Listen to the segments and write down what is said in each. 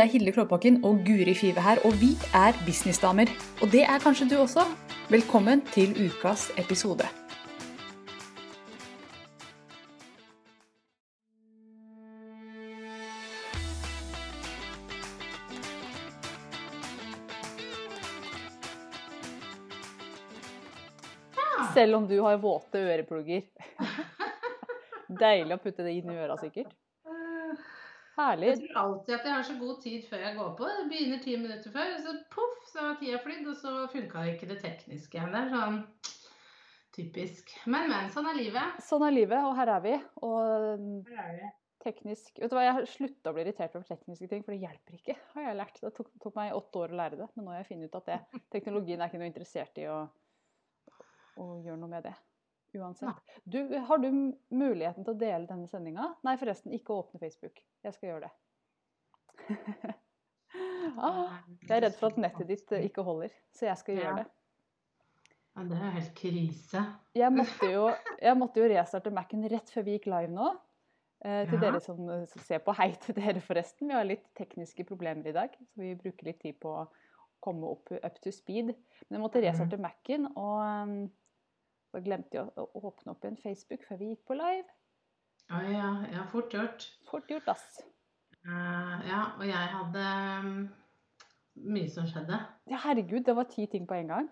Det er Hilde Klåbakken og Guri Five her, og vi er businessdamer. Og det er kanskje du også. Velkommen til ukas episode. Selv om du har våte øreplugger. Deilig å putte det inn i øra, sikkert. Herlig. Jeg tror alltid at jeg har så god tid før jeg går på. Det begynner ti minutter før, og så poff, så har tida flydd, og så funka ikke det tekniske. Det er sånn typisk. Men, men. Sånn er livet. Sånn er livet, og her er vi. Og Her er vi. teknisk Vet du hva, jeg har slutta å bli irritert over tekniske ting, for det hjelper ikke, har jeg lært. Det tok, tok meg åtte år å lære det, men nå har jeg funnet ut at det, teknologien er ikke noe interessert i å, å gjøre noe med det. Uansett. Du, har du muligheten til å dele denne sendinga? Nei, forresten, ikke åpne Facebook. Jeg skal gjøre det. ah, jeg er redd for at nettet ditt eh, ikke holder, så jeg skal gjøre det. Ja, det er helt krise. Jeg måtte jo, jeg måtte jo restarte Mac-en rett før vi gikk live nå. Eh, til Ja. dere som eh, ser på. Hei til dere, forresten. Vi har litt tekniske problemer i dag, så vi bruker litt tid på å komme opp up to speed. Men jeg måtte Mhm. restarte Mac-en, og um, da glemte jeg å åpne opp igjen Facebook før vi gikk på live. Ja, ja, ja, fort gjort. Fort gjort, ass. Uh, ja, og jeg hadde um, mye som skjedde. Ja, herregud, det var ti ting på en gang.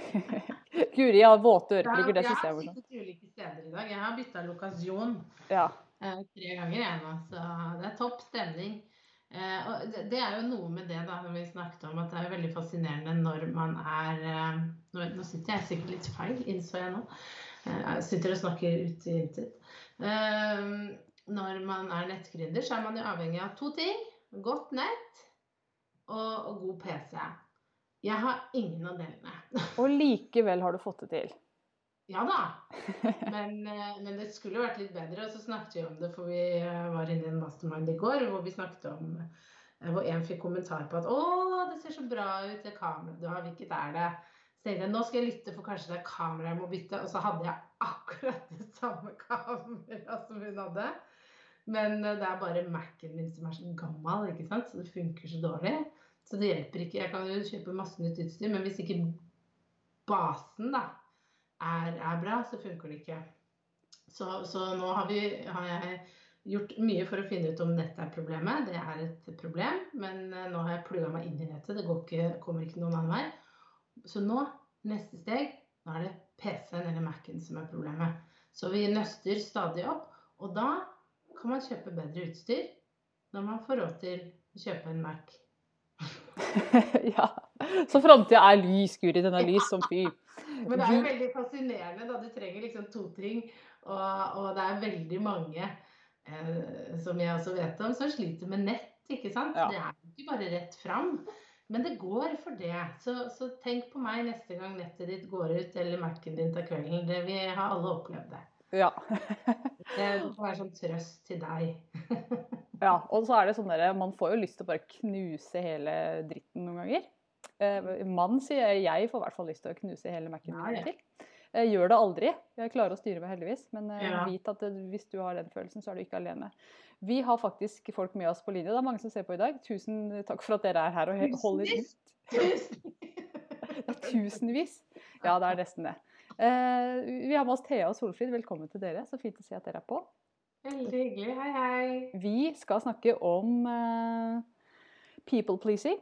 Guri, jeg har våte øreplugger. Det jeg syns jeg har var sånn. sittet ulike steder i dag. Jeg har bytta lokasjon. Ja. uh, tre ganger jeg nå, så det er topp stemning. Uh, og det, det er jo noe med det da, når vi snakket om at det er jo veldig fascinerende når man er eh, nå, sitter jeg sikkert litt feil, innså jeg nå. Eh, jeg sitter og snakker ut i intet. Eh, når man er nettgründer, så er man jo avhengig av to ting. Godt nett og, og god PC. Jeg har ingen av delene. Og likevel har du fått det til. Ja da. Men, eh, men det skulle vært litt bedre. Og så snakket vi om det, for vi eh, var inne i en mastermind i går hvor vi snakket om eh, Hvor en fikk kommentar på at 'Å, det ser så bra ut, det kameraet du har. Hvilket er det?' Så tenkte jeg nå skal jeg lytte, for kanskje det er kameraet jeg må bytte. Og så hadde jeg akkurat det samme kameraet som hun hadde. Men eh, det er bare Mac-en min som er så gammel, ikke sant? så det funker så dårlig. Så det hjelper ikke. Jeg kan jo kjøpe masse nytt utstyr, men hvis ikke basen da er, er bra, så funker det ikke. Så, så nå har, vi, har jeg gjort mye for å finne ut om nettet er problemet. Det er et problem, men eh, nå har jeg plugga meg inn i nettet. Det går ikke, kommer ikke noen annen vei. Så nå, neste steg, nå er det PC-en eller Mac-en som er problemet. Så vi nøster stadig opp, og da kan man kjøpe bedre utstyr når man får råd til å kjøpe en Mac. ja. Så framtida er lys, Guri. Den er lys som fy. Men det er jo veldig fascinerende, da. Du trenger liksom to ting. Og, og det er veldig mange, eh, som jeg også vet om, som sliter med nett. ikke sant? Ja. Det er ikke bare rett fram. Men det går for det. Så, så tenk på meg neste gang nettet ditt går ut, eller Mac-en din til kvelden. Det, vi har alle opplevd det. Ja. Det får være sånn trøst til deg. ja. Og så er det sånn derre Man får jo lyst til å bare knuse hele dritten noen ganger. Eh, mann sier jeg, jeg får i hvert fall lyst til å knuse hele Mac-en Ja, min ja. Jeg gjør det aldri. Jeg klarer å styre meg heldigvis. Men eh, Ja. vit at hvis du har den følelsen, så er du ikke alene. Vi har faktisk folk med oss på linje. Det er mange som ser på i dag. Tusen takk for at dere er her og holder ut. Tusenvis. Ja, det er nesten det. Eh, vi har med oss Thea og Solfrid. Velkommen til dere. Så fint å se at dere er på. Veldig hyggelig. Hei, hei. Vi skal snakke om eh, people pleasing.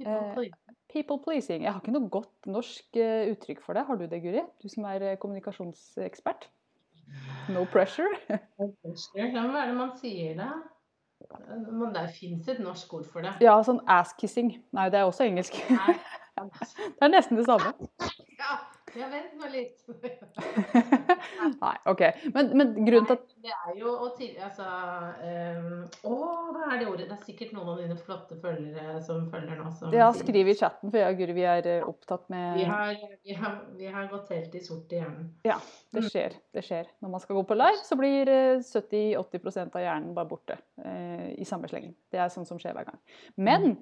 People, Eh. People pleasing. Jeg har ikke noe godt norsk eh, uttrykk for det. Har du det, Guri? Du som er eh, kommunikasjonsekspert. No pressure. Ja, men hva er det man sier da? Men det fins et norsk ord for det. Ja, sånn ass-kissing. Nei, det er også engelsk. Nei. Det er nesten det samme. Ja, ja vent nå litt. Nei, OK. Men, men grunnen til at Det er jo å til... Altså um, Å, hva er det ordet? Det er sikkert noen av dine flotte følgere som følger nå. Som Ja, skriv i chatten, for jeg og Guri vi er opptatt opptatt Vi med har, vi, har, vi har gått helt i sort i hjernen. Det skjer. det skjer. Når man skal gå på live, så blir eh, 70-80% av hjernen bare borte eh, i samme slengen. Det er sånn som skjer hver gang. Men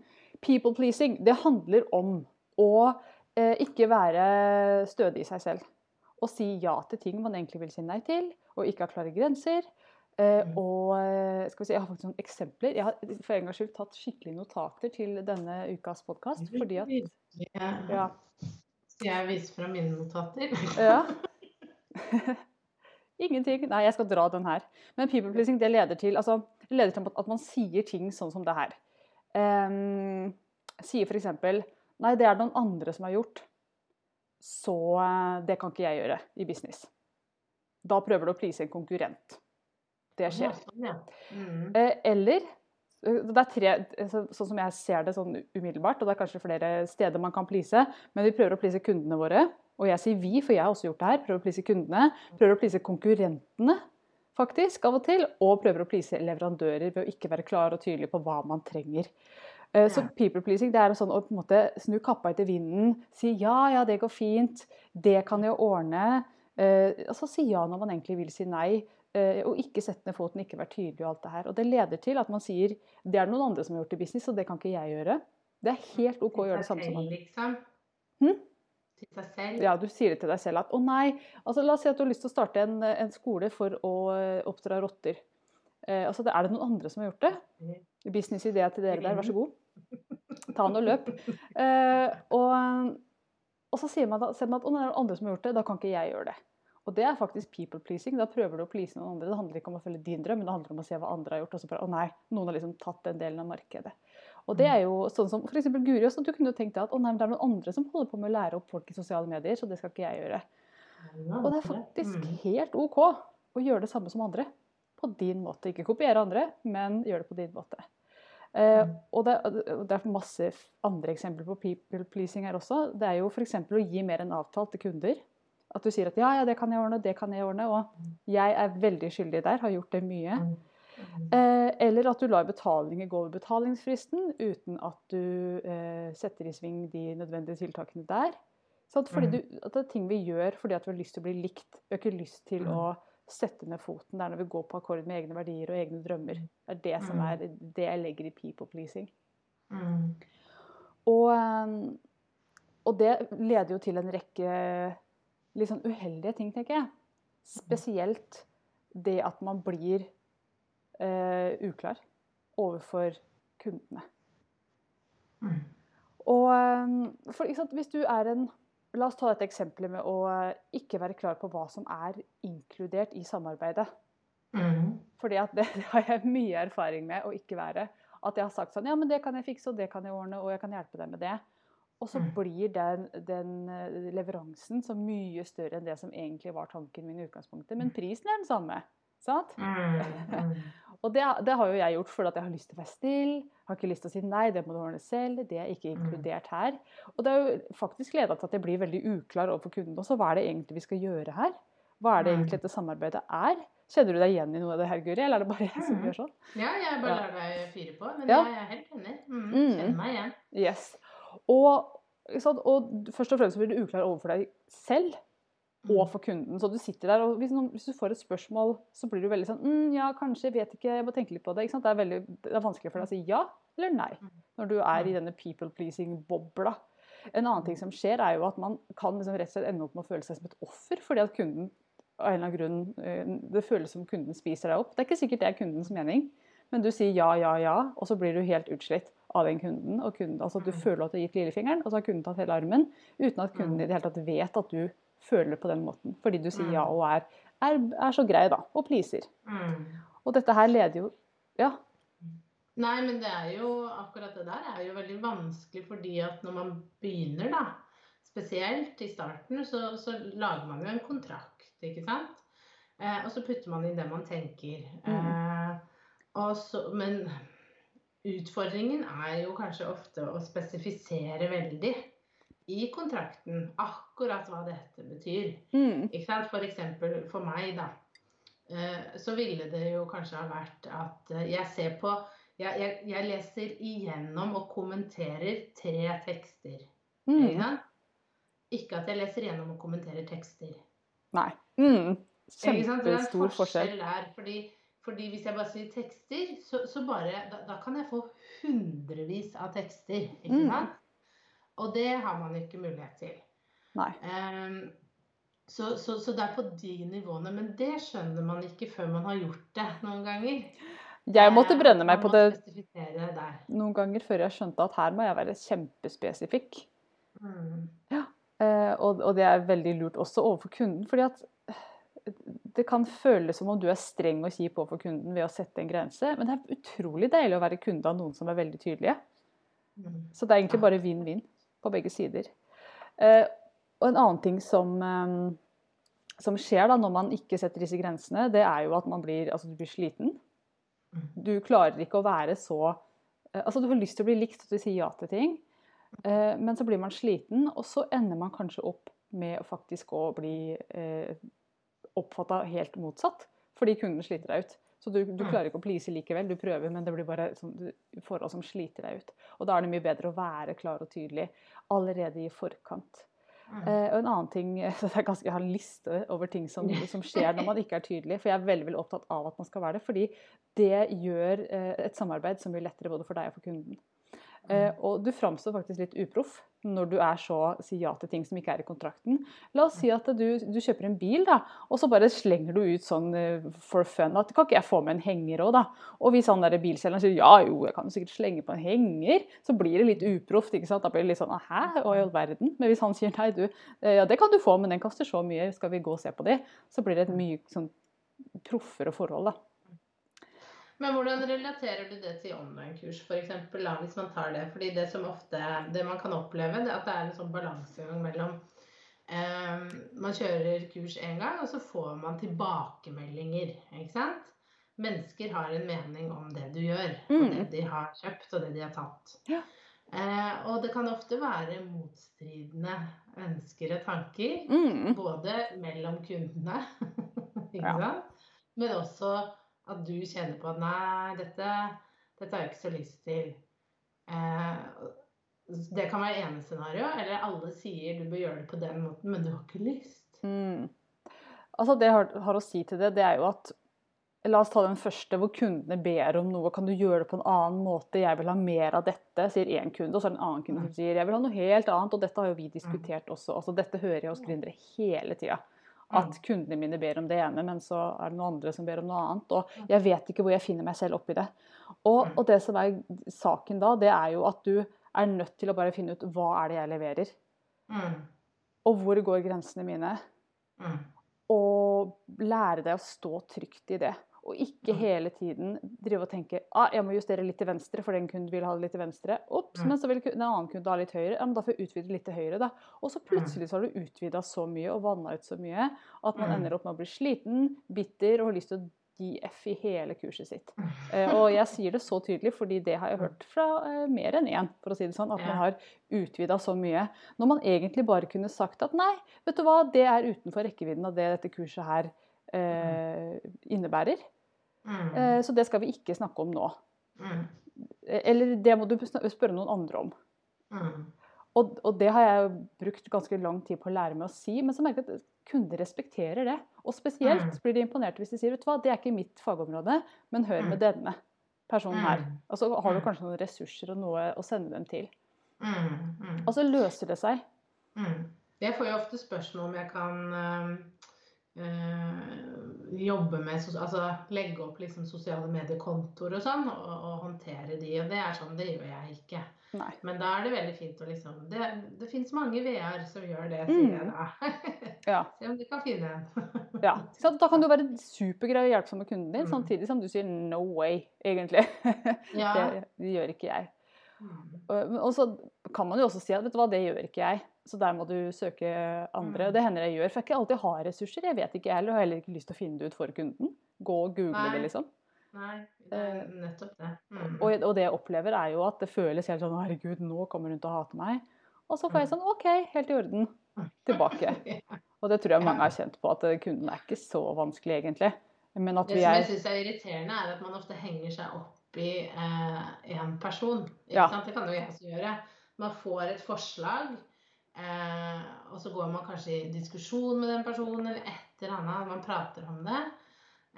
people pleasing, det handler om å eh, ikke være stødig i seg selv. Og si ja til ting man egentlig vil si nei til, og ikke ha klare grenser. Eh, Mm. og eh, skal vi si, jeg har faktisk noen eksempler. Jeg har for en gangs skyld tatt skikkelig notater til denne ukas podkast. Fordi at Ja. Ja. Skal jeg vise fra mine notater? ja. Ingenting. Nei, jeg skal dra den her. Men people pleasing det leder til, altså, leder til at man sier ting sånn som det her. Um, sier f.eks.: Nei, det er det noen andre som har gjort, så eh, det kan ikke jeg gjøre i business. Da prøver du å please en konkurrent. Det skjer. Ja, sånn. Mm. Eh, Eller eh, det er tre, sånn som jeg ser det sånn umiddelbart, og det er kanskje flere steder man kan please, men vi prøver å please kundene våre. Og jeg sier vi, for jeg har også gjort det her. Prøver å please kundene. Prøver å please konkurrentene, faktisk, av og til. Og prøver å please leverandører ved å ikke være klar og tydelig på hva man trenger. Eh, Så people pleasing det er sånn å på en måte snu kappa etter vinden. Si ja, ja, det går fint. Det kan jeg ordne. Og Altså si ja når man egentlig vil si nei. Eh, og ikke sette ned foten, ikke være tydelig og alt det her. Og det leder til at man sier det er noen andre som har gjort i business, og det kan ikke jeg gjøre. Det er helt OK å gjøre det samme som han. Liksom. Hm? Ja, du sier det til deg selv at å nei, altså la oss si at du har lyst til å starte en, en skole for å eh, oppdra rotter. Eh, altså, er det noen andre som har gjort det? Businessidé til dere der, vær så god. Ta noe løp. Uh, og, og så sier man, da, ser man at å, det er andre som har gjort det, da kan ikke jeg gjøre det. Og det er faktisk people pleasing. Da prøver du å please noen andre. Det handler ikke om å følge din drøm, men det handler om å se hva andre har gjort. Og så bare å nei, noen har liksom tatt den delen av markedet. Og det er jo sånn som f.eks. Guri også. Du kunne jo tenkt deg at å nei, det er noen andre som holder på med å lære opp folk i sosiale medier, så det skal ikke jeg gjøre. Og det er faktisk Mm. helt OK å gjøre det samme som andre. På din måte. Ikke kopiere andre, men gjøre det på din måte. Eh, Mm. og det, det er masse andre eksempler på people pleasing her også. Det er jo f.eks. å gi mer enn avtalt til kunder. At du sier at ja, ja, det kan jeg ordne, det kan jeg ordne. Og jeg er veldig skyldig der, har gjort det mye. Eh, eller at du lar betalinger gå over betalingsfristen uten at du eh, setter i sving de nødvendige tiltakene der. Sånn, Fordi Mm. du, at det er ting vi gjør fordi at vi har lyst til å bli likt. Vi har ikke lyst til å sette ned foten. Det er når vi går på akkord med egne verdier og egne drømmer. Det er det som Mm. er det jeg legger i people pleasing. Mm. Og, eh, og det leder jo til en rekke litt sånn uheldige ting, tenker jeg. Spesielt det at man blir eh, uklar overfor kundene. Mm. Og eh, for, sant, hvis du er en La oss ta dette eksempelet med å eh, ikke være klar på hva som er inkludert i samarbeidet. Mm. Fordi at det, det har jeg mye erfaring med å ikke være. At jeg har sagt sånn Ja, men det kan jeg fikse, og det kan jeg ordne, og jeg kan hjelpe deg med det. Og så Mm. blir den, den eh, leveransen så mye større enn det som egentlig var tanken min i utgangspunktet. Men prisen er den samme. Sant? Mm. Mm. Og det, det har jo jeg gjort fordi jeg har lyst til å være stille. Har ikke lyst til å si nei, det må du ordne selv. Det er ikke Mm. inkludert her. Og det har jo faktisk leda til at jeg blir veldig uklar overfor kunden også. Hva er det egentlig vi skal gjøre her? Hva er det Mm. egentlig dette samarbeidet er? Kjenner du deg igjen i noe av det her, Guri? Eller er det bare jeg som Mm. gjør sånn? Ja, jeg bare lar deg fyre på, men Ja. jeg er helt enig. Mm. Mm. Kjenner meg igjen. Yes. Og, og først og fremst blir du uklar overfor deg selv Mm. Og for kunden. Så du sitter der, og hvis, noen, hvis du får et spørsmål, så blir du veldig sånn mm, Ja, kanskje, vet ikke, jeg må tenke litt på det. Ikke sant? Det, er veldig, det er vanskelig for deg å si ja eller nei Mm. når du er i denne people pleasing-bobla. En annen ting som skjer, er jo at man kan liksom rett og slett ende opp med å føle seg som et offer fordi at kunden av en eller annen grunn, eh, Det føles som kunden spiser deg opp. Det er ikke sikkert det er kundens mening, men du sier ja, ja, ja, og så blir du helt utslitt av den kunden. og kunden, altså Du Mm. føler at du har gitt lillefingeren, og så har kunden tatt hele armen uten at kunden Mm. i det hele tatt vet at du føler det på den måten. Fordi du sier Mm. ja og er, er, er så grei, da, og pleaser. Mm. Og dette her leder jo Ja. Nei, men det er jo akkurat det der er jo veldig vanskelig fordi at når man begynner, da, spesielt i starten, så, så lager man jo en kontrakt, ikke sant? Eh, og så putter man inn det man tenker. Eh, og så, men utfordringen er jo kanskje ofte å spesifisere veldig i kontrakten akkurat hva dette betyr. Mm. Ikke sant? For eksempel for meg, da. eh, Så ville det jo kanskje ha vært at eh, jeg ser på Jeg, jeg, jeg leser igjennom og kommenterer tre tekster. Ikke Mm. sant? Ikke at jeg leser igjennom og kommenterer tekster. Nei. Mm. Ikke sant? Kjempestor forskjell. der. Fordi, fordi hvis jeg bare sier tekster, så, så bare da, da kan jeg få hundrevis av tekster. Ikke Mm. Og det har man ikke mulighet til. Nei. Um, Så, så, så, det er på de nivåene. Men det skjønner man ikke før man har gjort det noen ganger. Jeg måtte Eh, brenne meg på det noen ganger før jeg skjønte at her må jeg være kjempespesifikk. Mm. Eh, og, og det er veldig lurt også overfor kunden. fordi at eh, det kan føles som om du er streng og kjip overfor kunden ved å sette en grense, men det er utrolig deilig å være kunde av noen som er veldig tydelige. Mm. Så det er egentlig bare vinn-vinn på begge sider. Eh, og en annen ting som, eh, som skjer da når man ikke setter disse grensene, det er jo at man blir, altså, du blir sliten. Mm. Du klarer ikke å være så eh, Altså, du har lyst til å bli likt, og du sier ja til ting, men så blir man sliten, og så ender man kanskje opp med å faktisk å bli oppfatta helt motsatt, fordi kunden sliter deg ut. Så du, du Mm. klarer ikke å please likevel, du prøver, men det blir bare forhold som sliter deg ut. Og da er det mye bedre å være klar og tydelig allerede i forkant. Mm. Eh, og en annen ting, så det er ganske, Jeg har en liste over ting som, som skjer når man ikke er tydelig. For jeg er veldig veldig opptatt av at man skal være det. Fordi det gjør uh, et samarbeid som blir lettere både for deg og for kunden. Eh, og du framstår faktisk litt uproff når du er så sier ja til ting som ikke er i kontrakten. La oss si at du, du kjøper en bil, da, og så bare slenger du ut sånn eh, for fun at kan ikke jeg få med en henger òg, da? Og hvis han der bilselgeren sier ja jo, jeg kan jo sikkert slenge på en henger, så blir det litt uproft. ikke sant? Da blir det litt sånn hæ, hva i all verden? Men hvis han sier nei, du, eh, ja det kan du få, men den koster så mye, skal vi gå og se på det? Så blir det et mye sånn proffere forhold, da. Men hvordan relaterer du det til online-kurs, f.eks., hvis man tar det? Fordi det som ofte det man kan oppleve, det er at det er en sånn balansegang mellom eh, Man kjører kurs én gang, og så får man tilbakemeldinger. ikke sant? Mennesker har en mening om det du gjør, og Mm. det de har kjøpt, og det de har tatt. Ja. Eh, og det kan ofte være motstridende ønsker og tanker. Mm. Både mellom kundene, ikke Ja. sant? Men også at du kjenner på at nei, dette, dette har jeg ikke så lyst til. Eh, det kan være ene scenario, eller alle sier du bør gjøre det på den måten, men du har ikke lyst. Mm. Altså Det jeg har, har å si til det, det er jo at La oss ta den første hvor kundene ber om noe. Kan du gjøre det på en annen måte? Jeg vil ha mer av dette, sier én kunde. Og så er det en annen kunde som sier jeg vil ha noe helt annet. Og dette har jo vi diskutert også. Altså, dette hører jeg hos gründere hele tida. At kundene mine ber om det ene, men så er det noen andre som ber om noe annet. Og jeg vet ikke hvor jeg finner meg selv oppi det. Og, og det som er saken da, det er jo at du er nødt til å bare finne ut hva er det jeg leverer. Mm. Og hvor går grensene mine? Mm. Og lære deg å stå trygt i det. Og ikke hele tiden drive og tenke ah, jeg må justere litt til venstre, for den kunden vil ha det litt til venstre. Ops, men så vil en annen kunde ha litt høyre. Ja, men da får jeg utvide litt til høyre, da. Og så plutselig så har du utvida så mye og vanna ut så mye at man ender opp med å bli sliten, bitter og har lyst til å gi F i hele kurset sitt. Eh, og jeg sier det så tydelig, fordi det har jeg hørt fra eh, mer enn én, for å si det sånn. At man har utvida så mye. Når man egentlig bare kunne sagt at nei, vet du hva, det er utenfor rekkevidden av det dette kurset her eh, innebærer. Mm. Eh, så det skal vi ikke snakke om nå. Mm. Eh, Eller det må du spørre noen andre om. Mm. Og, og det har jeg brukt ganske lang tid på å lære meg å si, men så merker jeg at kunder respekterer det. Og spesielt Mm. blir de imponerte hvis de sier vet du hva, det er ikke mitt fagområde, men hør med denne personen her. Mm. Og så har du Mm. kanskje noen ressurser og noe å sende dem til. Mm. Mm. Og så løser det seg. Mm. Jeg får jo ofte spørsmål om jeg kan eh, eh, jobbe med Altså legge opp liksom sosiale mediekontoer og sånn, og, og håndtere de. Og det er sånn, det gjør jeg ikke. Nei. Men da er det veldig fint å liksom Det, det fins mange VR som gjør det, sier jeg Mm. da. Ja. Se om du kan finne en. ja. Så da kan du være supergrei og hjelpsom med kunden din, Mm. samtidig som du sier no way, egentlig. Ja. Det, det gjør ikke jeg. Mm. Og så kan man jo også si at vet du hva, det gjør ikke jeg. Så der må du søke andre. Mm. Og det hender jeg gjør, for jeg ikke alltid har ressurser. Jeg vet ikke jeg heller, og har heller ikke lyst til å finne det ut for kunden. Gå og google Nei. det, liksom. Nei, det er nettopp det. Mm. Og, og det jeg opplever, er jo at det føles helt sånn Herregud, nå kommer hun til å hate meg. Og så får jeg sånn OK, helt i orden. Tilbake. Og det tror jeg mange har kjent på, at eh, kunden er ikke så vanskelig, egentlig. Men at Det vi som jeg er syns er irriterende, er at man ofte henger seg opp i én person. Ikke Ja. sant? Det kan jo jeg også gjøre. Man får et forslag, eh, og så går man kanskje i diskusjon med den personen, eller et eller annet. Man prater om det.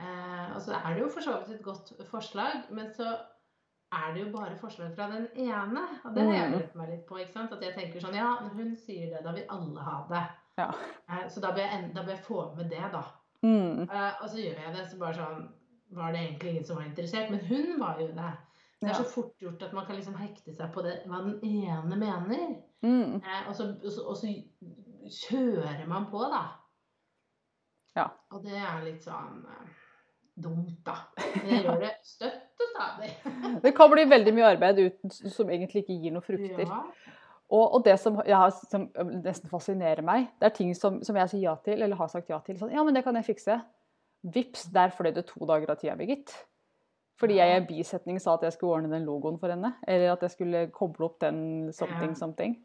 Eh, og så er det jo for så vidt et godt forslag, men så er det jo bare forslag fra den ene. Og det har jeg Mm. lurt meg litt på. ikke sant? At jeg tenker sånn Ja, når hun sier det, da vil alle ha det. Ja. Eh, så da bør, jeg, da bør jeg få med det, da. Mm. Eh, og så gjør jeg det, så bare sånn Var det egentlig ingen som var interessert? Men hun var jo det. Det er så fort gjort at man kan liksom hekte seg på det, hva den ene mener. Mm. Eh, og, så, og, så, og så kjører man på, da. Ja. Og det er litt sånn eh, dumt, da. Jeg gjør det støtt og stadig. Det kan bli veldig mye arbeid uten, som egentlig ikke gir noen frukter. Ja. Og, og det som, ja, som nesten fascinerer meg, det er ting som, som jeg sier ja til, eller har sagt ja til. Sånn, ja, men det kan jeg fikse. Vips, der fløy det to dager av tida mi, gitt. Fordi jeg i en bisetning sa at jeg skulle ordne den logoen for henne. Eller at jeg skulle koble opp den something, something.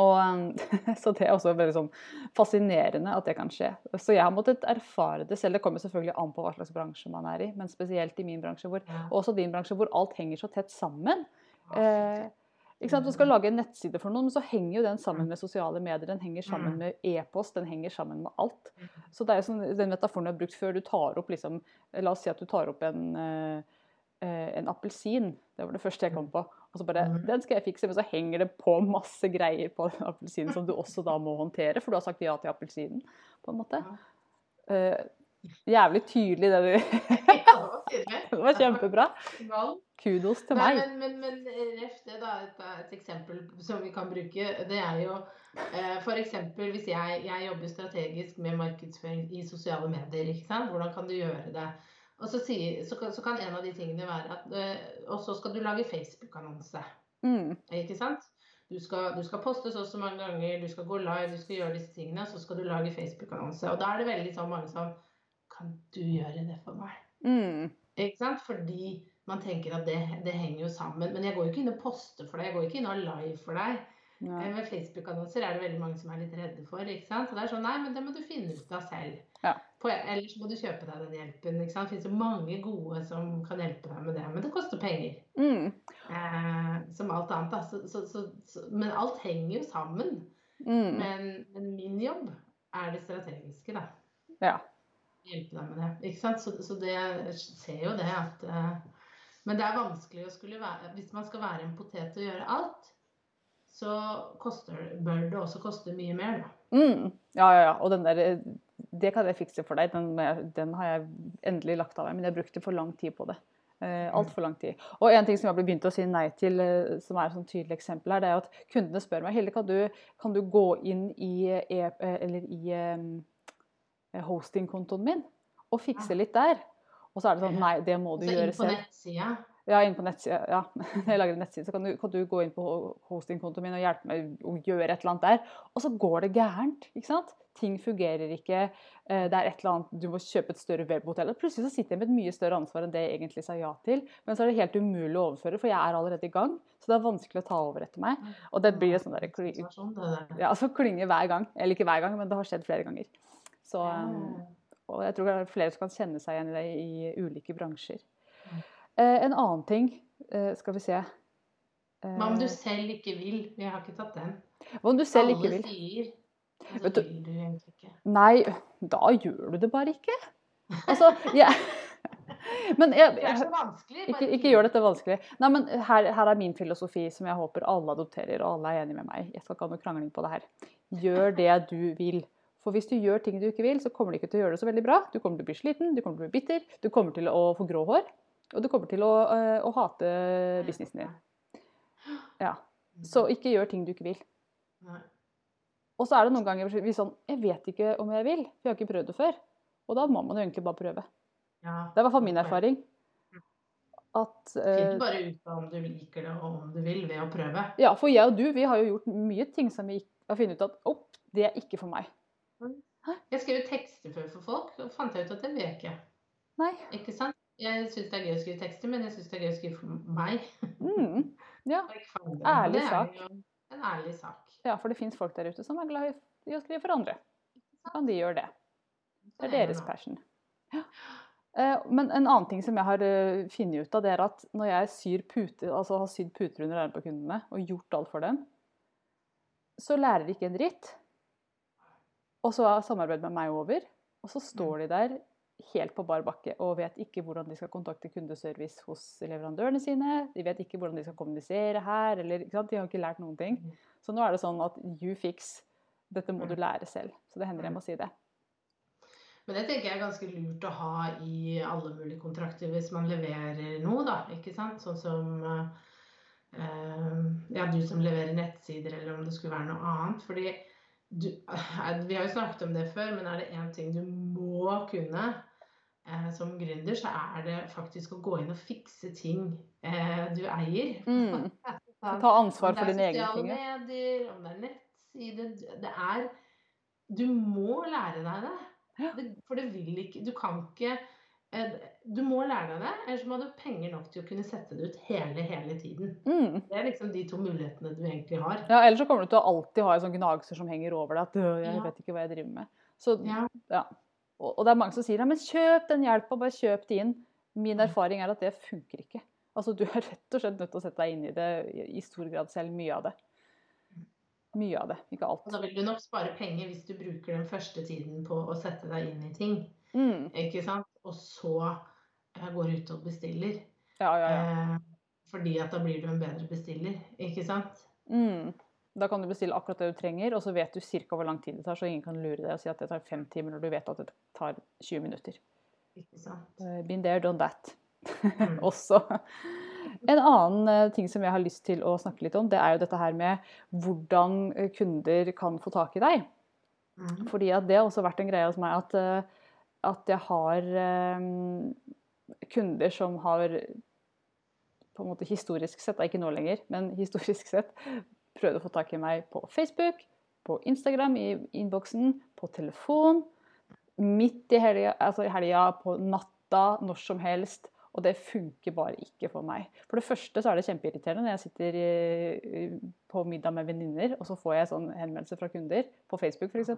Og, um, så det er også veldig sånn fascinerende at det kan skje. Så jeg har måttet erfare det selv. Det kommer selvfølgelig an på hva slags bransje man er i, men spesielt i min bransje, hvor, og også din bransje, hvor alt henger så tett sammen. Eh, ikke sant? Du skal lage en nettside for noen, men så henger jo den sammen med sosiale medier. Den henger sammen Mm. med e-post, den henger sammen med alt. Så det er jo sånn, den metaforen du har brukt før du tar opp liksom, La oss si at du tar opp en, eh, eh, en appelsin. Det var det første jeg kom på. Og så bare Mm. Den skal jeg fikse, men så henger det på masse greier på den appelsinen som du også da må håndtere, for du har sagt ja til appelsinen, på en måte. Jævlig tydelig det du Ja, det var tydelig. Det var kjempebra. Kudos til Nei, meg. men, men, men ref det, da. Et, et eksempel som vi kan bruke, det er jo eh, f.eks. hvis jeg, jeg jobber strategisk med markedsføring i sosiale medier. ikke sant? Hvordan kan du gjøre det? Og så, sier, så, så kan en av de tingene være at eh, Og så skal du lage Facebook-annonse. Mm. Ikke sant? Du skal, du skal poste så og så mange ganger, du skal gå live, du skal gjøre disse tingene, og så skal du lage Facebook-annonse. Og da er det veldig sånn mange som Kan du gjøre det for meg? Mm. Ikke sant? Fordi man tenker at det, det henger jo sammen. Men jeg går jo ikke inn og poster for deg, jeg går ikke inn og live for deg. Nei. Eh, Med Facebook-annonser er det veldig mange som er litt redde for. ikke sant? Så det er sånn, nei, men det må du finne ut av selv. Ja. På, ellers må du kjøpe deg den hjelpen. ikke sant? Det finnes jo mange gode som kan hjelpe deg med det, men det koster penger. Mm. Eh, som alt annet. da. Så, så, så, så, men alt henger jo sammen. Mm. Men, men min jobb er det strategiske, da. Ja. Hjelpe deg med det. ikke sant? Så, så det, ser jo det at eh, Men det er vanskelig å skulle være Hvis man skal være en potet og gjøre alt, så koster, bør det også koste mye mer, da. Mm. Ja, ja, ja. Og den der Det kan jeg fikse for deg. Den, den har jeg endelig lagt av meg. Men jeg brukte for lang tid på det. Eh, Altfor lang tid. Og en ting som jeg ble begynt å si nei til, eh, som er et sånn tydelig eksempel her, det er at kundene spør meg Hilde, kan du, kan du gå inn i, e, eh, eller i eh, hostingkontoen min og fikse litt der? Og så er det sånn Nei, det må du Så gjøre selv. nettsida. Ja, inn på nettsida. Ja. Når jeg lager en nettside, så kan du, kan du gå inn på hostingkontoen min og hjelpe meg å gjøre et eller annet der. Og så går det gærent. ikke sant? Ting fungerer ikke. eh, Det er et eller annet, Du må kjøpe et større webhotell. Plutselig så sitter jeg med et mye større ansvar enn det jeg egentlig sa ja til. Men så er det helt umulig å overføre, for jeg er allerede i gang. Så det er vanskelig å ta over etter meg. Og det blir sånn der, ja, så klinger hver gang. Eller ikke hver gang, men det har skjedd flere ganger. Så, Ja. og jeg tror det er flere som kan kjenne seg igjen i det i ulike bransjer. Eh, en annen ting, eh, skal vi se eh, Hva om du selv ikke vil? Vi har ikke tatt den. Hva om du selv Alle ikke vil? sier. Og så Vet du- vil du egentlig ikke. Nei, da gjør du det bare ikke. Altså, jeg Men jeg, Det ikke, ikke gjør dette vanskelig. Nei, men her, her er min filosofi som jeg håper alle adopterer, og alle er enig med meg. Jeg skal ikke ha noe krangling på det her. Gjør det du vil. For hvis du gjør ting du ikke vil, så kommer du ikke til å gjøre det så veldig bra. Du kommer til å bli sliten, du kommer til å bli bitter, du kommer til å få grå hår. Og du kommer til å, øh, å hate businessen din. Ja. Så ikke gjør ting du ikke vil. Og så er det noen ganger vi sånn Jeg vet ikke om jeg vil, for jeg har ikke prøvd det før. Og da må man jo egentlig bare prøve. Det er i hvert fall min erfaring. At uh, Finn bare ut av om du liker det og om du vil, ved å prøve. Ja, for jeg og du, vi har jo gjort mye ting som vi har funnet ut at opp, det er ikke for meg. Jeg skrev tekster før for folk, og fant jeg ut at det vil jeg ikke. Nei. Ikke sant? Jeg syns det er gøy å skrive tekster, men jeg syns det er gøy å skrive for meg. Mm. Ja. Ærlig sak. En ærlig sak. ja, for det fins folk der ute som er glad i- i å skrive for andre. Så kan de gjøre det. Det er deres passion. Ja. Eh, Men en annen ting som jeg har eh, funnet ut av, det er at når jeg syr puter, altså har sydd puter under armene på kundene og gjort alt for dem, så lærer de ikke en dritt. Og så er samarbeidet med meg over, og så står de der helt på bar bakke og vet ikke hvordan de skal kontakte kundeservice hos leverandørene sine. De vet ikke hvordan de skal kommunisere her, eller? De har ikke lært noen ting. Så nå er det sånn at you fix Dette må du lære selv. Så det hender jeg må si det. Men det tenker jeg er ganske lurt å ha i alle mulige kontrakter hvis man leverer noe, da. Ikke sant? Sånn som eh, ja, du som leverer nettsider, eller om det skulle være noe annet. Fordi du, eh, vi har jo snakket om det før, men er det én ting du må kunne eh, som gründer, så er det faktisk å gå inn og fikse ting eh, du eier. Mm. Ta ansvar for dine egne ting. Om det er sosiale medier, om det er nettside Det er Du må lære deg det. For det vil ikke Du kan ikke Du må lære deg det, ellers må du ha penger nok til å kunne sette det ut hele, hele tiden. Mm. Det er liksom de to mulighetene du egentlig har. Ja, ellers så kommer du til å alltid ha en sånn gnagser som henger over deg. At «Øh, jeg vet ikke hva jeg driver med. Så, Ja. ja. Og, og det er mange som sier ja, men kjøp den hjelpa, bare kjøp det inn. Min erfaring er at det funker ikke. Altså, du er rett og slett nødt til å sette deg inn i det i, i stor grad selv. Mye av det. Mye av det, ikke alt. Og da vil du nok spare penger hvis du bruker den første tiden på å sette deg inn i ting. Mm. Ikke sant? Og så eh, går ut og bestiller. Ja, ja, ja. Eh, fordi at da blir du en bedre bestiller. Ikke sant? Mm. Da kan du bestille akkurat det du trenger, og så vet du ca. hvor lang tid det tar, så ingen kan lure deg og si at det tar fem timer når du vet at det tar 20 minutter. Ikke sant? Uh, been there, done that. Mm. Også. En annen eh, ting som jeg har lyst til å snakke litt om, det er jo dette her med hvordan eh, kunder kan få tak i deg. Mm. Fordi at det har også vært en greie hos meg at, eh, at jeg har eh, kunder som har på en måte historisk sett, ikke nå lenger, men historisk sett prøvd å få tak i meg på Facebook, på Instagram i innboksen, på telefon, midt i helga, altså i helga, på natta, når som helst. Og det funker bare ikke for meg. For det første så er det kjempeirriterende når jeg sitter i, på middag med venninner, og så får jeg sånn henvendelse fra kunder på Facebook f.eks.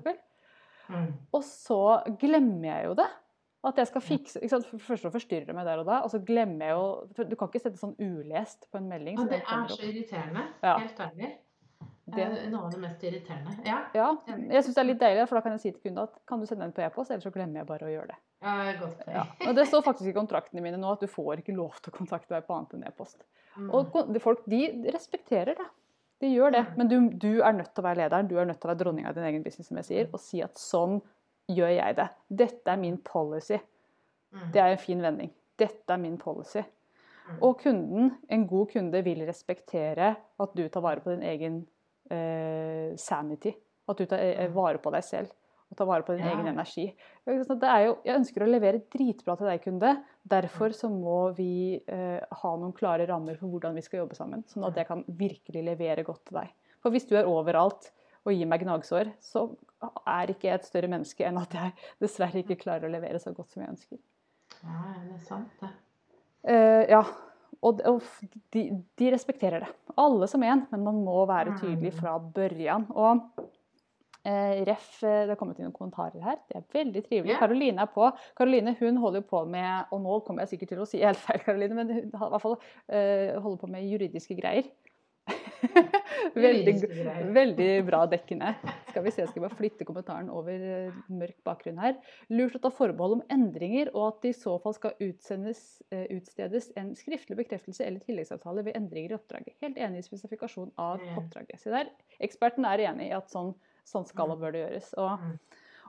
Mm. Og så glemmer jeg jo det. At jeg skal fikse ikke sant? Først og det meg der og da, og så glemmer jeg jo Du kan ikke sette sånn ulest på en melding. Ja, det er så irriterende. Ja. Helt ærlig. Det- er noe av det mest irriterende. Ja, Ja, jeg syns det er litt deilig, for da kan jeg si til kunden at kan du sende den på e-post, ellers så glemmer jeg bare å gjøre det. ja godt. Ja. Og det står faktisk i kontraktene mine nå at du får ikke lov til å kontakte meg på annet enn e-post. Mm. Og folk de respekterer det. De gjør det. Mm. Men du, du er nødt til å være lederen, du er nødt til å være dronninga i din egen business, som jeg sier, og si at sånn gjør jeg det. Dette er min policy. Mm. Det er en fin vending. Dette er min policy. Mm. Og kunden, en god kunde, vil respektere at du tar vare på din egen eh, sanity. At du tar eh, vare på deg selv og ta vare på din Ja. egen energi. Det er jo, jeg ønsker å levere dritbra til deg, kunde. Derfor så må vi eh, ha noen klare rammer for hvordan vi skal jobbe sammen. Sånn at jeg kan virkelig levere godt til deg. For hvis du er overalt og gir meg gnagsår, så er ikke jeg et større menneske enn at jeg dessverre ikke klarer å levere så godt som jeg ønsker. Ja, det er sant, det. Eh, ja. Og, og de, de respekterer det. Alle som en, men man må være tydelig Mm. fra børjan. Og ref, eh, det har kommet inn noen kommentarer her. Det er veldig trivelig. Karoline er på. Karoline hun holder jo på med, og nå kommer jeg sikkert til å si helt feil, Karoline, men hun i hvert fall eh, holder på med juridiske greier. veldig, veldig bra dekkende. Skal vi se, skal vi bare flytte kommentaren over eh, mørk bakgrunn her. Lurt å ta forbehold om endringer, og at det i så fall skal utsendes, eh, utstedes en skriftlig bekreftelse eller tilleggsavtale ved endringer i oppdraget. Helt enig i spesifikasjon av oppdraget. Se der, eksperten er enig i at sånn, sånn skal og bør det gjøres. Og, Mm.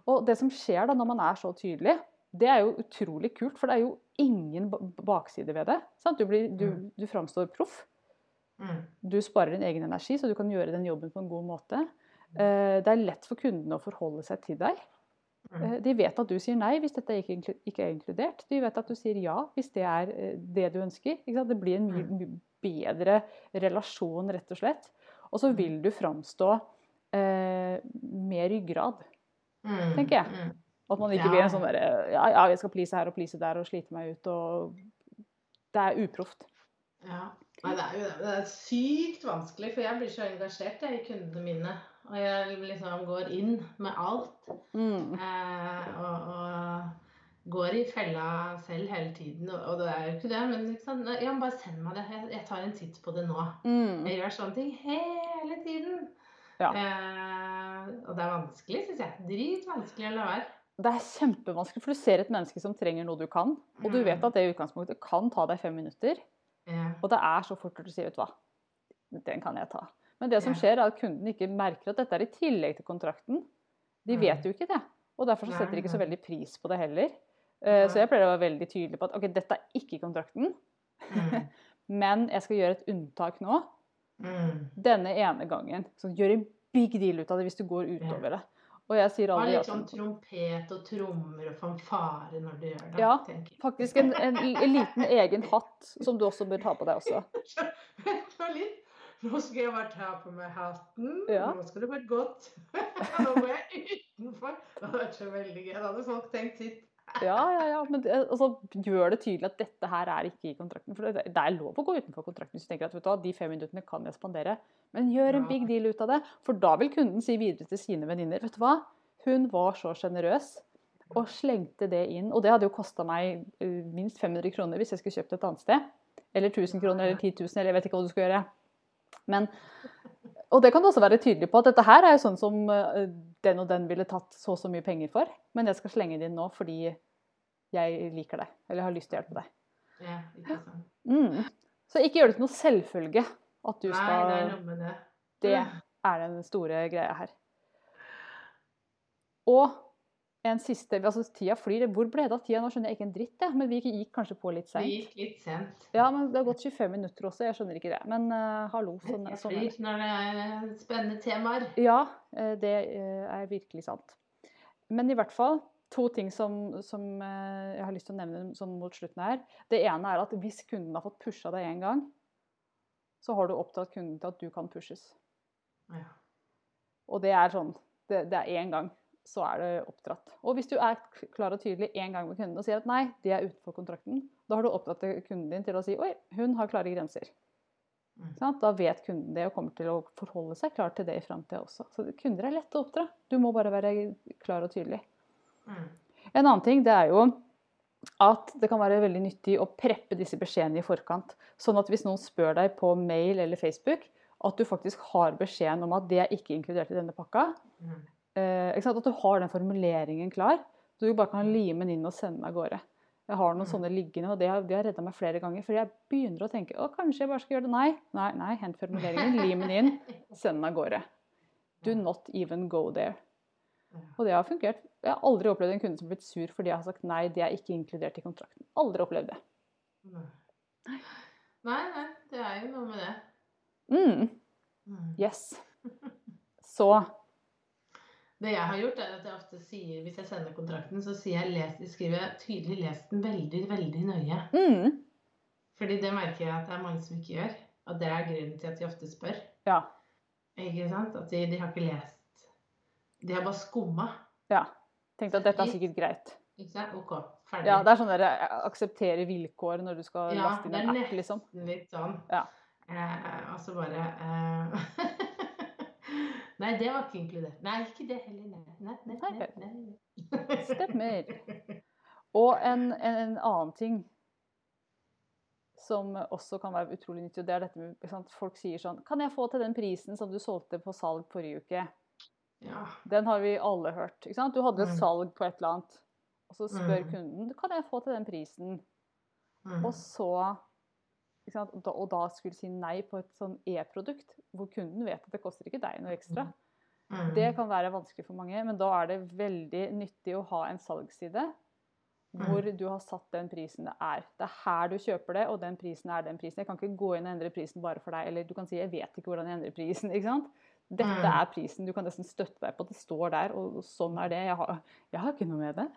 og det som skjer da når man er så tydelig, det er jo utrolig kult, for det er jo ingen bakside ved det. Du, blir, du, Mm. du framstår proff. Mm. Du sparer din egen energi, så du kan gjøre den jobben på en god måte. Eh, Det er lett for kundene å forholde seg til deg. Mm. Eh, De vet at du sier nei hvis dette ikke er inkludert. De vet at du sier ja hvis det er eh, det du ønsker. Det blir en mye bedre relasjon, rett og slett. Og så vil du framstå eh, med ryggrad. Mm. tenker jeg. Mm. At man ikke Ja. blir en sånn derre Ja, ja, jeg skal please her og please der og slite meg ut og Det er uproft. Ja. Nei, det er jo det. Det er sykt vanskelig, for jeg blir så engasjert jeg, i kundene mine. Og jeg liksom går inn med alt. Mm. Eh, og, og går i fella selv hele tiden. Og, det er jo ikke det, men liksom, ja, bare send meg det. Jeg, jeg tar en titt på det nå. Mm. Jeg gjør sånne ting hele tiden. Ja. Eh, og det er vanskelig, syns jeg. Dritvanskelig å la være. Det er kjempevanskelig, for du ser et menneske som trenger noe du kan, og du vet Mm. at det i utgangspunktet kan ta deg fem minutter, Ja. og det er så fort du sier, vet hva, den kan jeg ta. Men det som skjer, er at kunden ikke merker at dette er i tillegg til kontrakten. De Mm. vet jo ikke det. Og derfor så setter de ikke så veldig pris på det heller. Eh, Så jeg pleier å være veldig tydelig på at ok, dette er ikke kontrakten, Mm. men jeg skal gjøre et unntak nå. Mm. Denne ene gangen. Så gjør en big deal ut av det hvis du går utover det. Og jeg sier aldri at sånn trompet og trommer og fanfare når du gjør det. Ja. tenker. Faktisk en, en, en liten egen hatt som du også bør ta på deg også. Vent nå litt. Nå skal jeg bare ta på meg hatten. Ja. Nå skal det være godt. Nå går jeg utenfor. Det hadde vært så veldig gøy. Da hadde folk tenkt sitt. Ja, ja, ja. Men det, altså, gjør det tydelig at dette her er ikke i kontrakten. For det, er lov å gå utenfor kontrakten hvis du tenker at vet du hva, de fem minuttene kan jeg spandere. Men gjør en big deal ut av det. For da vil kunden si videre til sine venninner vet du hva, hun var så sjenerøs og slengte det inn. Og det hadde jo kosta meg eh, minst 500 kroner hvis jeg skulle kjøpt et annet sted. Eller 1000 kroner eller 10 000, eller jeg vet ikke hva du skal gjøre. Men, og det kan du også være tydelig på, at dette her er jo sånn som eh, den og den ville tatt så og så mye penger for. Men jeg skal slenge det inn nå fordi jeg liker deg, eller har lyst til å hjelpe deg. Ja, ikke sant. Mm. Så ikke gjør det til noe selvfølge at du Nei, skal det er noe med det. Det er den store greia her. Og en siste altså Tida flyr. Hvor ble det av tida? Nå skjønner jeg ikke en dritt, jeg. Men vi gikk kanskje på litt sent. Vi gikk litt sent. Ja, men det har gått 25 minutter også. Jeg skjønner ikke det. Men uh, hallo. Sånn, sånn det. flyr når det er spennende temaer. Ja, eh, det eh, er virkelig sant. Men i hvert fall to ting som, som eh, jeg har lyst til å nevne sånn mot slutten her. Det ene er at hvis kunden har fått pusha deg én gang, så har du oppdratt kunden til at du kan pushes. Ja. Og det er sånn Det, det er én gang, så er det oppdratt. Og hvis du er klar og tydelig én gang med kunden og sier at nei, de er utenfor kontrakten, da har du oppdratt kunden din til å si oi, hun har klare grenser. Mm. Sånn. Da vet kunden det og kommer til å forholde seg klar til det i framtida også. Så kunder er lette å oppdra. Du må bare være klar og tydelig. Mm. En annen ting det er jo at det kan være veldig nyttig å preppe disse beskjedene i forkant. Sånn at hvis noen spør deg på mail eller Facebook, at du faktisk har beskjeden om at det er ikke inkludert i denne pakka. Mm. Eh? At du har den formuleringen klar. Så du bare kan lime den inn og sende den av gårde. Jeg har noen Mm. sånne liggende, og det har, de har redda meg flere ganger. For jeg begynner å tenke å, kanskje jeg bare skal gjøre det. Nei, nei, nei, hent formuleringen, lim den inn, send den av gårde. Do not even go there. Og det har fungert. Jeg har aldri opplevd en kunde som har blitt sur fordi jeg har sagt nei, det er ikke inkludert i kontrakten. Aldri opplevd det. Nei. nei, nei, det er jo noe med det. Mm, Mm. yes. Så Det jeg har gjort, er at jeg ofte sier, hvis jeg sender kontrakten, så sier jeg, les, skriver jeg tydelig 'les den veldig, veldig nøye'. mm, Fordi det merker jeg at det er mange som ikke gjør. Og det er grunnen til at de ofte spør. ja. Ikke sant? At de, de har ikke lest. De har bare skumma. ja. Tenkte at dette er sikkert greit. Ikke sant? OK, ferdig. Ja, Det er sånn der eh, akseptere vilkår når du skal Ja, laste inn det en er app, liksom. nesten litt sånn. Ja. Eh, så bare eh, Nei, det var ikke inkludert. Nei, ikke det heller. Nei, nei, nei. nei. Stemmer. Og en, en, en annen ting som også kan være utrolig nyttig, og det er dette med sant? Folk sier sånn Kan jeg få til den prisen som du solgte på salg forrige uke? Ja. Den har vi alle hørt. Ikke sant? Du hadde et Mm. salg på et eller annet, og så spør Mm. kunden Kan jeg få til den prisen? Mm. Og så? Og da- skulle si nei på et sånn e-produkt, hvor kunden vet at det koster ikke deg noe ekstra. Mm. Det kan være vanskelig for mange, men da er det veldig nyttig å ha en salgsside hvor du har satt den prisen det er. Det er her du kjøper det, og den prisen er den prisen. Jeg kan ikke gå inn og endre prisen bare for deg, eller du kan si 'jeg vet ikke hvordan jeg endrer prisen'. ikke sant? Dette Mm. er prisen. Du kan nesten støtte deg på at det står der, og sånn er det. Jeg har, jeg har ikke noe med det.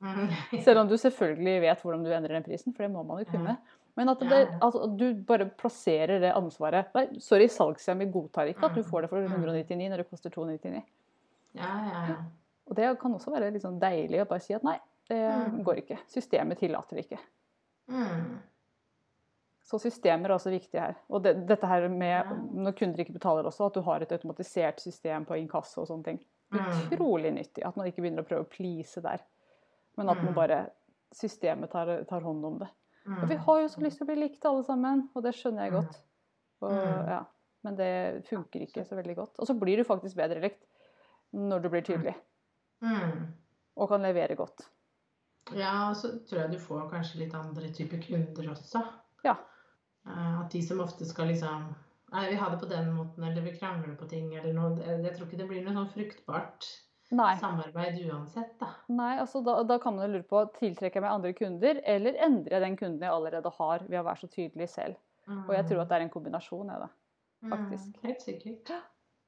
Mm. Selv om du selvfølgelig vet hvordan du endrer den prisen, for det må man jo kunne. Men at, det, Ja. altså, at du bare plasserer det ansvaret Nei, sorry, salgshjem godtar ikke at du får det for Mm. 199 når det koster 299. Ja, ja, ja. Og det kan også være litt sånn deilig å bare si at nei, det Mm. går ikke. Systemet tillater det ikke. Mm. Så systemer er også viktig her. Og det, dette her med når kunder ikke betaler også, at du har et automatisert system på inkasso og sånne ting. Mm. Utrolig nyttig. At man ikke begynner å prøve å please der. Men at man Mm. bare Systemet tar, tar hånd om det. Mm. Og vi har jo så lyst til å bli likt alle sammen, og det skjønner jeg Mm. godt. Og, Mm. ja. Men det funker ikke så veldig godt. Og så blir du faktisk bedre likt når du blir tydelig Mm. og kan levere godt. Ja, og så tror jeg du får kanskje litt andre typer kunder også. Ja. Eh, At de som ofte skal liksom Nei, vi har det på den måten, eller vi krangler på ting, eller noe. Jeg tror ikke det blir noe sånn fruktbart Nei. samarbeid uansett, da. Nei, altså da, da kan man jo lure på tiltrekker jeg meg andre kunder, eller endrer jeg den kunden jeg allerede har, ved å være så tydelig selv. Og jeg tror at det er en kombinasjon. Jeg, da. faktisk. Mm, helt sikkert.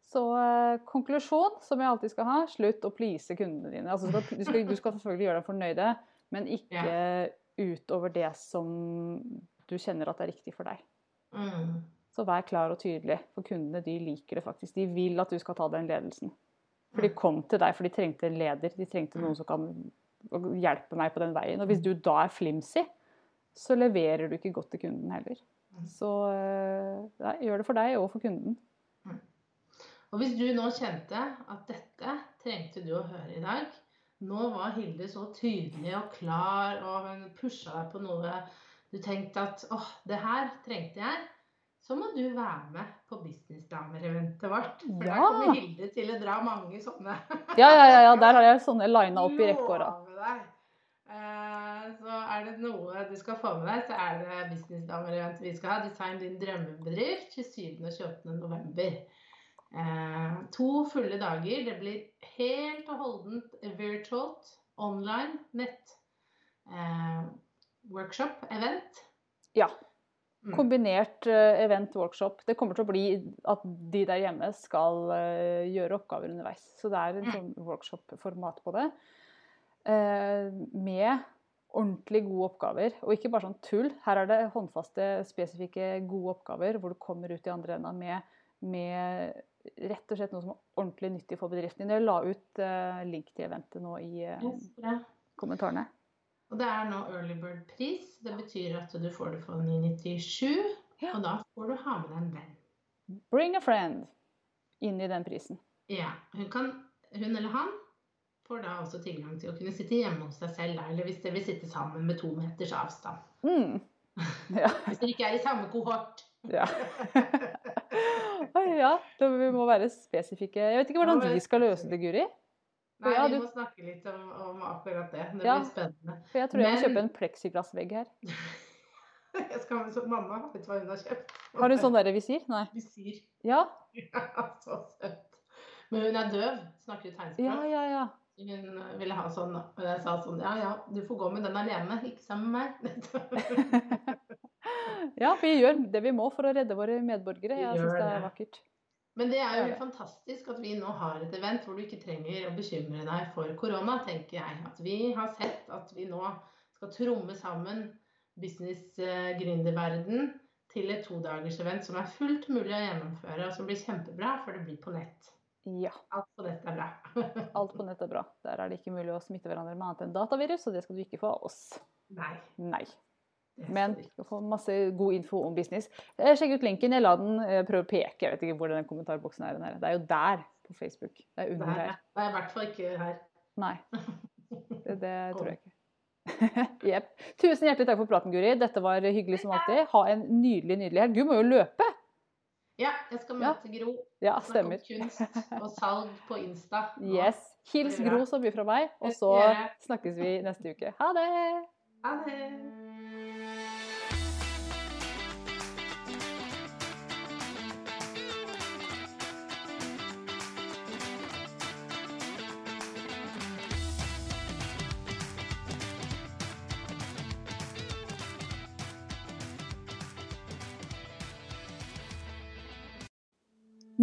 Så eh, konklusjon, som jeg alltid skal ha, slutt å please kundene dine. Altså, du, skal, du, skal, du skal selvfølgelig gjøre dem fornøyde, men ikke utover det som du kjenner at er riktig for deg. Mm. Så vær klar og tydelig, for kundene de liker det faktisk. De vil at du skal ta den ledelsen. For de kom til deg for de trengte en leder, de trengte noen som kan hjelpe meg på den veien. Og hvis du da er flimsy, så leverer du ikke godt til kunden heller. Så eh, nei, gjør det for deg og for kunden. Og hvis du nå kjente at dette trengte du å høre i dag Nå var Hilde så tydelig og klar, og hun pusha deg på noe du tenkte at åh, det her trengte jeg. Så må du være med på Businessdamer-eventet vårt. For Ja. der kommer Hilde til å dra mange sånne. Ja, ja, ja, ja der har jeg sånne lina opp i rekkeåra. Eh, Så er det noe du skal få med deg, så er det Businessdamer-eventet vi skal ha. Design din drømmebedrift 27. og 28. november. Eh, to fulle dager. Det blir helt og holdent virtualt, online, nett. Eh, workshop, event. Ja. Mm. Kombinert eh, event-workshop. Det kommer til å bli at de der hjemme skal eh, gjøre oppgaver underveis. Så det er en Mm. sånn workshop-format på det. Eh, med ordentlig gode oppgaver, og ikke bare sånn tull. Her er det håndfaste, spesifikke, gode oppgaver hvor du kommer ut i andre enda med, med rett og slett noe som er ordentlig nyttig for bedriften din. Jeg la ut link til eventet nå i kommentarene. Og det er nå early bird-pris. Det betyr at du får det for 997. Ja. Og da får du ha med deg en venn. Bring a friend inn i den prisen. Ja, hun, kan, hun eller han får da også tilgang til å kunne sitte hjemme hos seg selv, eller hvis dere vil sitte sammen med to meters avstand. Mm. Ja. Hvis dere ikke er i samme kohort. Ja. Ja. Da vi må være spesifikke. Jeg vet ikke hvordan de vi skal løse det, Guri. Nei, Ja, vi må snakke litt om, om akkurat det. Det Ja. blir spennende. For jeg tror jeg må Men- kjøpe en pleksiglassvegg her. Jeg skal, så mamma, vet du hva hun har kjøpt? Har du sånn derre visir? Nei. Visir. Ja. Ja, så søtt. Men hun er døv, snakker tegnspråk. Ja, ja, ja. Hun eh, ville ha sånn, og jeg sa sånn Ja, ja, du får gå med den alene, ikke sammen med meg. Ja, vi gjør det vi må for å redde våre medborgere. Jeg syns det er vakkert. Men det er jo fantastisk at vi nå har et event hvor du ikke trenger å bekymre deg for korona, tenker jeg. At vi har sett at vi nå skal tromme sammen business-gründerverden til et todagersevent som er fullt mulig å gjennomføre, og som blir kjempebra, for det blir på nett. Ja. Alt på nett er bra. Alt på nett er bra. Der er det ikke mulig å smitte hverandre med annet enn datavirus, og det skal du ikke få av oss. Nei. Nei. Men du får masse god info om business. Eh, Sjekk ut linken. Jeg la den eh, prøve å peke. Jeg vet ikke hvor den kommentarboksen er. Det er jo der på Facebook. Det er under Nei, her. det er i hvert fall ikke her. Nei. Det, det tror jeg ikke. Jepp. Tusen hjertelig takk for praten, Guri. Dette var hyggelig som alltid. Ha en nydelig, nydelig helg. Du må jo løpe. Ja, jeg skal Ja. møte Gro. Ja, Snakke om stemmer. kunst og salg på Insta. nå. Yes. Hils. Gro så mye fra meg, og så snakkes vi neste uke. Ha det! Ha det.